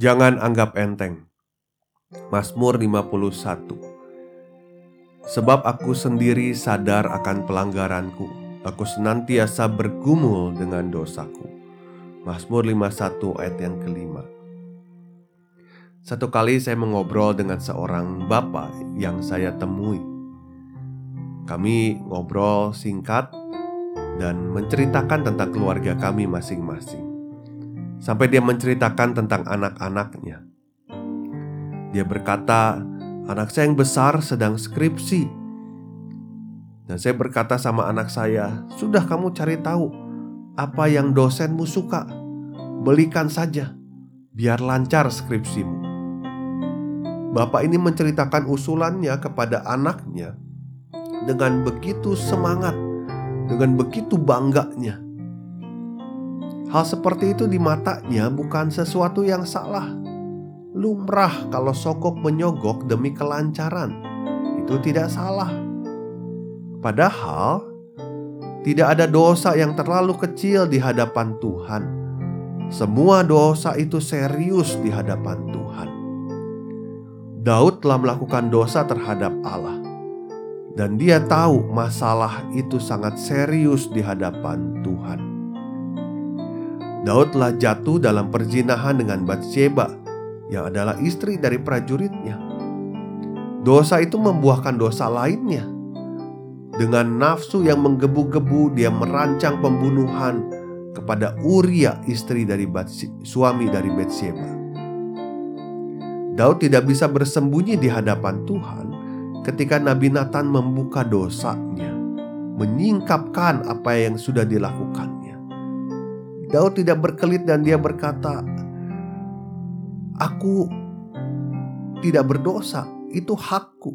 Jangan anggap enteng. Mazmur 51 Sebab aku sendiri sadar akan pelanggaranku. Aku senantiasa bergumul dengan dosaku. Mazmur 51 ayat yang kelima. Satu kali saya mengobrol dengan seorang bapak yang saya temui. Kami ngobrol singkat dan menceritakan tentang keluarga kami masing-masing. Sampai dia menceritakan tentang anak-anaknya. Dia berkata, "Anak saya yang besar sedang skripsi." Dan saya berkata sama anak saya, "Sudah kamu cari tahu apa yang dosenmu suka. Belikan saja, biar lancar skripsimu." Bapak ini menceritakan usulannya kepada anaknya dengan begitu semangat, dengan begitu bangganya Hal seperti itu di matanya bukan sesuatu yang salah. Lumrah kalau sokok menyogok demi kelancaran. Itu tidak salah. Padahal tidak ada dosa yang terlalu kecil di hadapan Tuhan. Semua dosa itu serius di hadapan Tuhan. Daud telah melakukan dosa terhadap Allah, dan dia tahu masalah itu sangat serius di hadapan Tuhan. Daud telah jatuh dalam perzinahan dengan Bathsheba yang adalah istri dari prajuritnya. Dosa itu membuahkan dosa lainnya. Dengan nafsu yang menggebu-gebu dia merancang pembunuhan kepada Uria istri dari suami dari Bathsheba. Daud tidak bisa bersembunyi di hadapan Tuhan ketika Nabi Nathan membuka dosanya, menyingkapkan apa yang sudah dilakukan. Daud tidak berkelit dan dia berkata, "Aku tidak berdosa, itu hakku."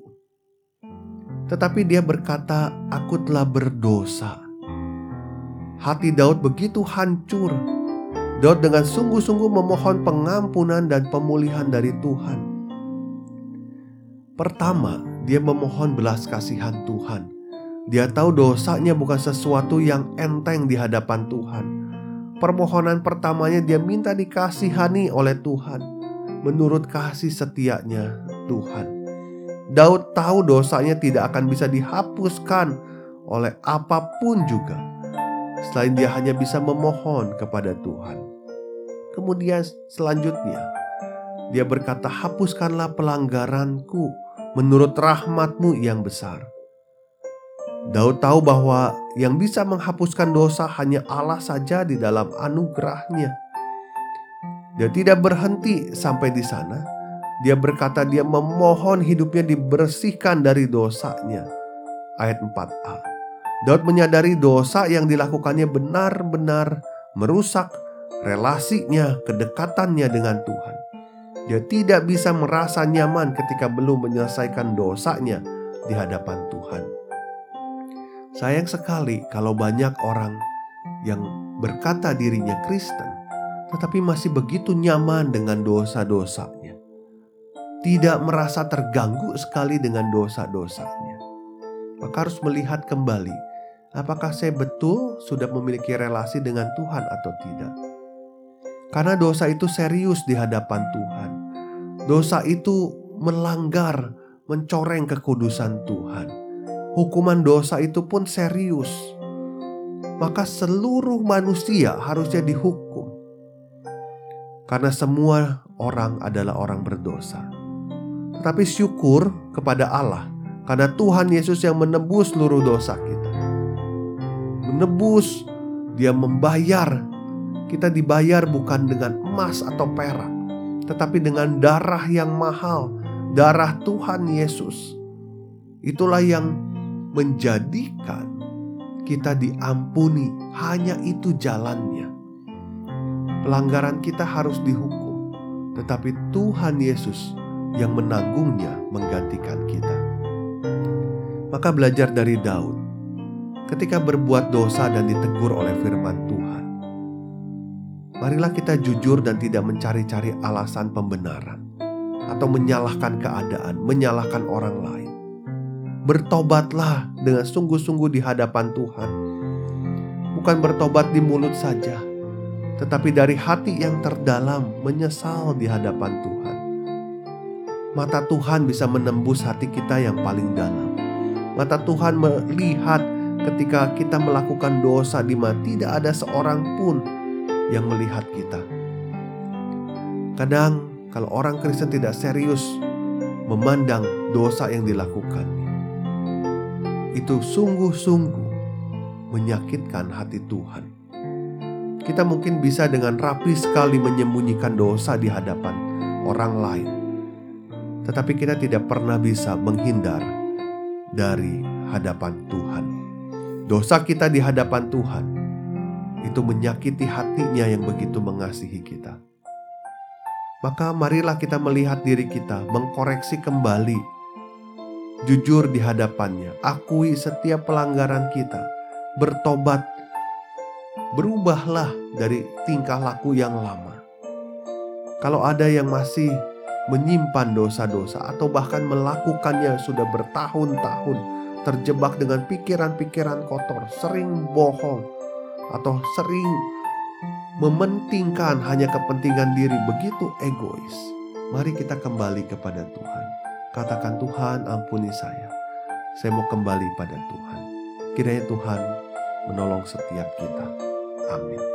Tetapi dia berkata, "Aku telah berdosa." Hati Daud begitu hancur. Daud dengan sungguh-sungguh memohon pengampunan dan pemulihan dari Tuhan. Pertama, dia memohon belas kasihan Tuhan. Dia tahu dosanya bukan sesuatu yang enteng di hadapan Tuhan Permohonan pertamanya dia minta dikasihani oleh Tuhan menurut kasih setianya Tuhan. Daud tahu dosanya tidak akan bisa dihapuskan oleh apa pun juga selain dia hanya bisa memohon kepada Tuhan. Kemudian selanjutnya dia berkata, "Hapuskanlah pelanggaranku menurut rahmatmu yang besar." Daud tahu bahwa yang bisa menghapuskan dosa hanya Allah saja di dalam anugerahnya. Dia tidak berhenti sampai di sana. Dia berkata dia memohon hidupnya dibersihkan dari dosanya. Ayat 4a. Daud menyadari dosa yang dilakukannya benar-benar merusak relasinya, kedekatannya dengan Tuhan. Dia tidak bisa merasa nyaman ketika belum menyelesaikan dosanya di hadapan Tuhan. Sayang sekali kalau banyak orang yang berkata dirinya Kristen, tetapi masih begitu nyaman dengan dosa-dosanya. Tidak merasa terganggu sekali dengan dosa-dosanya. Maka harus melihat kembali, apakah saya betul sudah memiliki relasi dengan Tuhan atau tidak. Karena dosa itu serius di hadapan Tuhan. Dosa itu melanggar, mencoreng kekudusan Tuhan hukuman dosa itu pun serius. Maka seluruh manusia harusnya dihukum. Karena semua orang adalah orang berdosa. Tetapi syukur kepada Allah karena Tuhan Yesus yang menebus seluruh dosa kita. Menebus, dia membayar. Kita dibayar bukan dengan emas atau perak, tetapi dengan darah yang mahal, darah Tuhan Yesus. Itulah yang menjadikan kita diampuni, hanya itu jalannya. Pelanggaran kita harus dihukum, tetapi Tuhan Yesus yang menanggungnya menggantikan kita. Maka belajar dari Daud, ketika berbuat dosa dan ditegur oleh firman Tuhan. Marilah kita jujur dan tidak mencari-cari alasan pembenaran atau menyalahkan keadaan, menyalahkan orang lain. Bertobatlah dengan sungguh-sungguh di hadapan Tuhan. Bukan bertobat di mulut saja, tetapi dari hati yang terdalam menyesal di hadapan Tuhan. Mata Tuhan bisa menembus hati kita yang paling dalam. Mata Tuhan melihat ketika kita melakukan dosa di mana tidak ada seorang pun yang melihat kita. Kadang kalau orang Kristen tidak serius memandang dosa yang dilakukannya, itu sungguh-sungguh menyakitkan hati Tuhan. Kita mungkin bisa dengan rapi sekali menyembunyikan dosa di hadapan orang lain, tetapi kita tidak pernah bisa menghindar dari hadapan Tuhan. Dosa kita di hadapan Tuhan itu menyakiti hatinya yang begitu mengasihi kita. Maka marilah kita melihat diri kita, mengkoreksi kembali, jujur di hadapannya, akui setiap pelanggaran kita, bertobat, berubahlah dari tingkah laku yang lama. Kalau ada yang masih menyimpan dosa-dosa atau bahkan melakukannya sudah bertahun-tahun, terjebak dengan pikiran-pikiran kotor, sering bohong, atau sering mementingkan hanya kepentingan diri begitu egois. Mari kita kembali kepada Tuhan. Katakan Tuhan ampuni saya. Saya mau kembali pada Tuhan. Kiranya Tuhan menolong setiap kita. Amin.